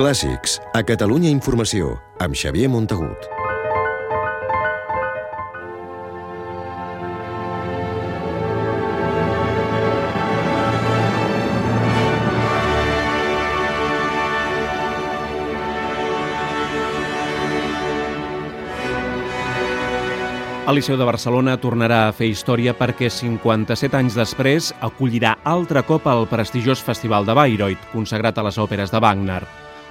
Clàssics, a Catalunya Informació, amb Xavier Montagut. El Liceu de Barcelona tornarà a fer història perquè 57 anys després acollirà altre cop el prestigiós Festival de Bayreuth, consagrat a les òperes de Wagner.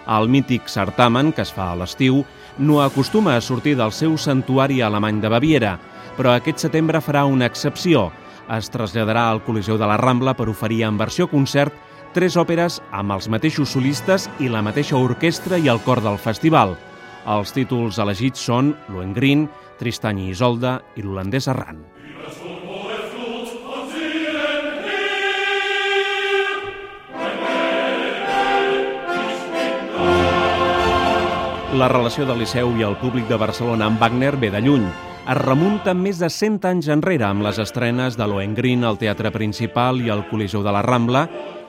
El mític certamen, que es fa a l'estiu, no acostuma a sortir del seu santuari alemany de Baviera, però aquest setembre farà una excepció. Es traslladarà al Coliseu de la Rambla per oferir en versió concert tres òperes amb els mateixos solistes i la mateixa orquestra i el cor del festival. Els títols elegits són Lohengrin, Tristany i Isolda i l'holandès Arran. La relació del Liceu i el públic de Barcelona amb Wagner ve de lluny. Es remunta més de 100 anys enrere amb les estrenes de Lohengrin al Teatre Principal i al Coliseu de la Rambla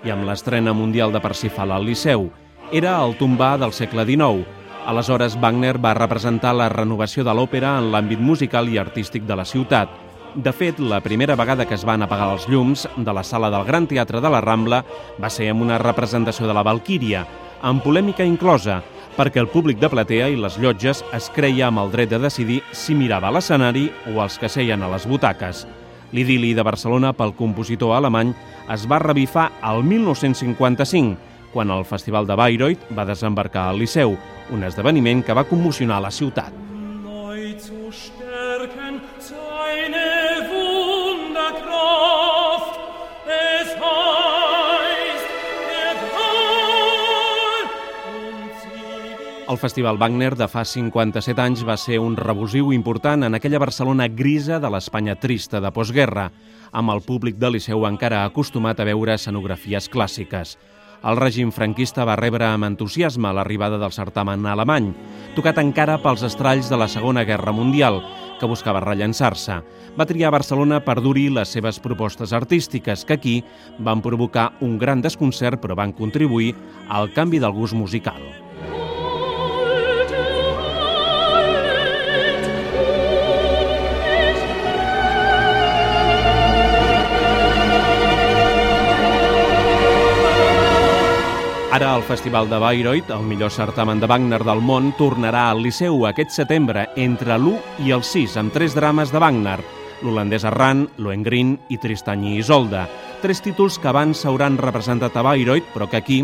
i amb l'estrena mundial de Parsifal al Liceu. Era el tombà del segle XIX, Aleshores, Wagner va representar la renovació de l'òpera en l'àmbit musical i artístic de la ciutat. De fet, la primera vegada que es van apagar els llums de la sala del Gran Teatre de la Rambla va ser amb una representació de la Valquíria, amb polèmica inclosa, perquè el públic de platea i les llotges es creia amb el dret de decidir si mirava l'escenari o els que seien a les butaques. L'idili de Barcelona pel compositor alemany es va revifar al 1955, quan el Festival de Bayreuth va desembarcar al Liceu, un esdeveniment que va commocionar la ciutat. El Festival Wagner de fa 57 anys va ser un rebusiu important en aquella Barcelona grisa de l'Espanya trista de postguerra, amb el públic de Liceu encara acostumat a veure escenografies clàssiques. El règim franquista va rebre amb entusiasme l'arribada del certamen alemany, tocat encara pels estralls de la Segona Guerra Mundial, que buscava rellençar-se. Va triar Barcelona per dur-hi les seves propostes artístiques, que aquí van provocar un gran desconcert però van contribuir al canvi del gust musical. Ara el Festival de Bayreuth, el millor certamen de Wagner del món, tornarà al Liceu aquest setembre entre l'1 i el 6 amb tres drames de Wagner, l'holandès Arran, Lohengrin i Tristany i Isolda, tres títols que abans s'hauran representat a Bayreuth però que aquí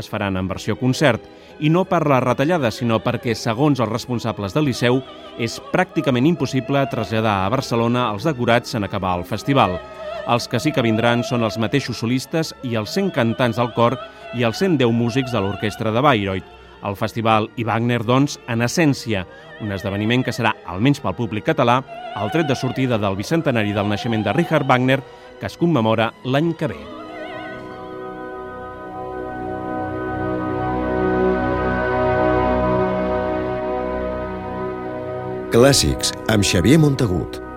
es faran en versió concert, i no per la retallada, sinó perquè, segons els responsables del Liceu, és pràcticament impossible traslladar a Barcelona els decorats en acabar el festival. Els que sí que vindran són els mateixos solistes i els 100 cantants del cor i els 110 músics de l'orquestra de Bayreuth. El festival i Wagner, doncs, en essència, un esdeveniment que serà, almenys pel públic català, el tret de sortida del bicentenari del naixement de Richard Wagner, que es commemora l'any que ve. Clàssics, amb Xavier Montagut.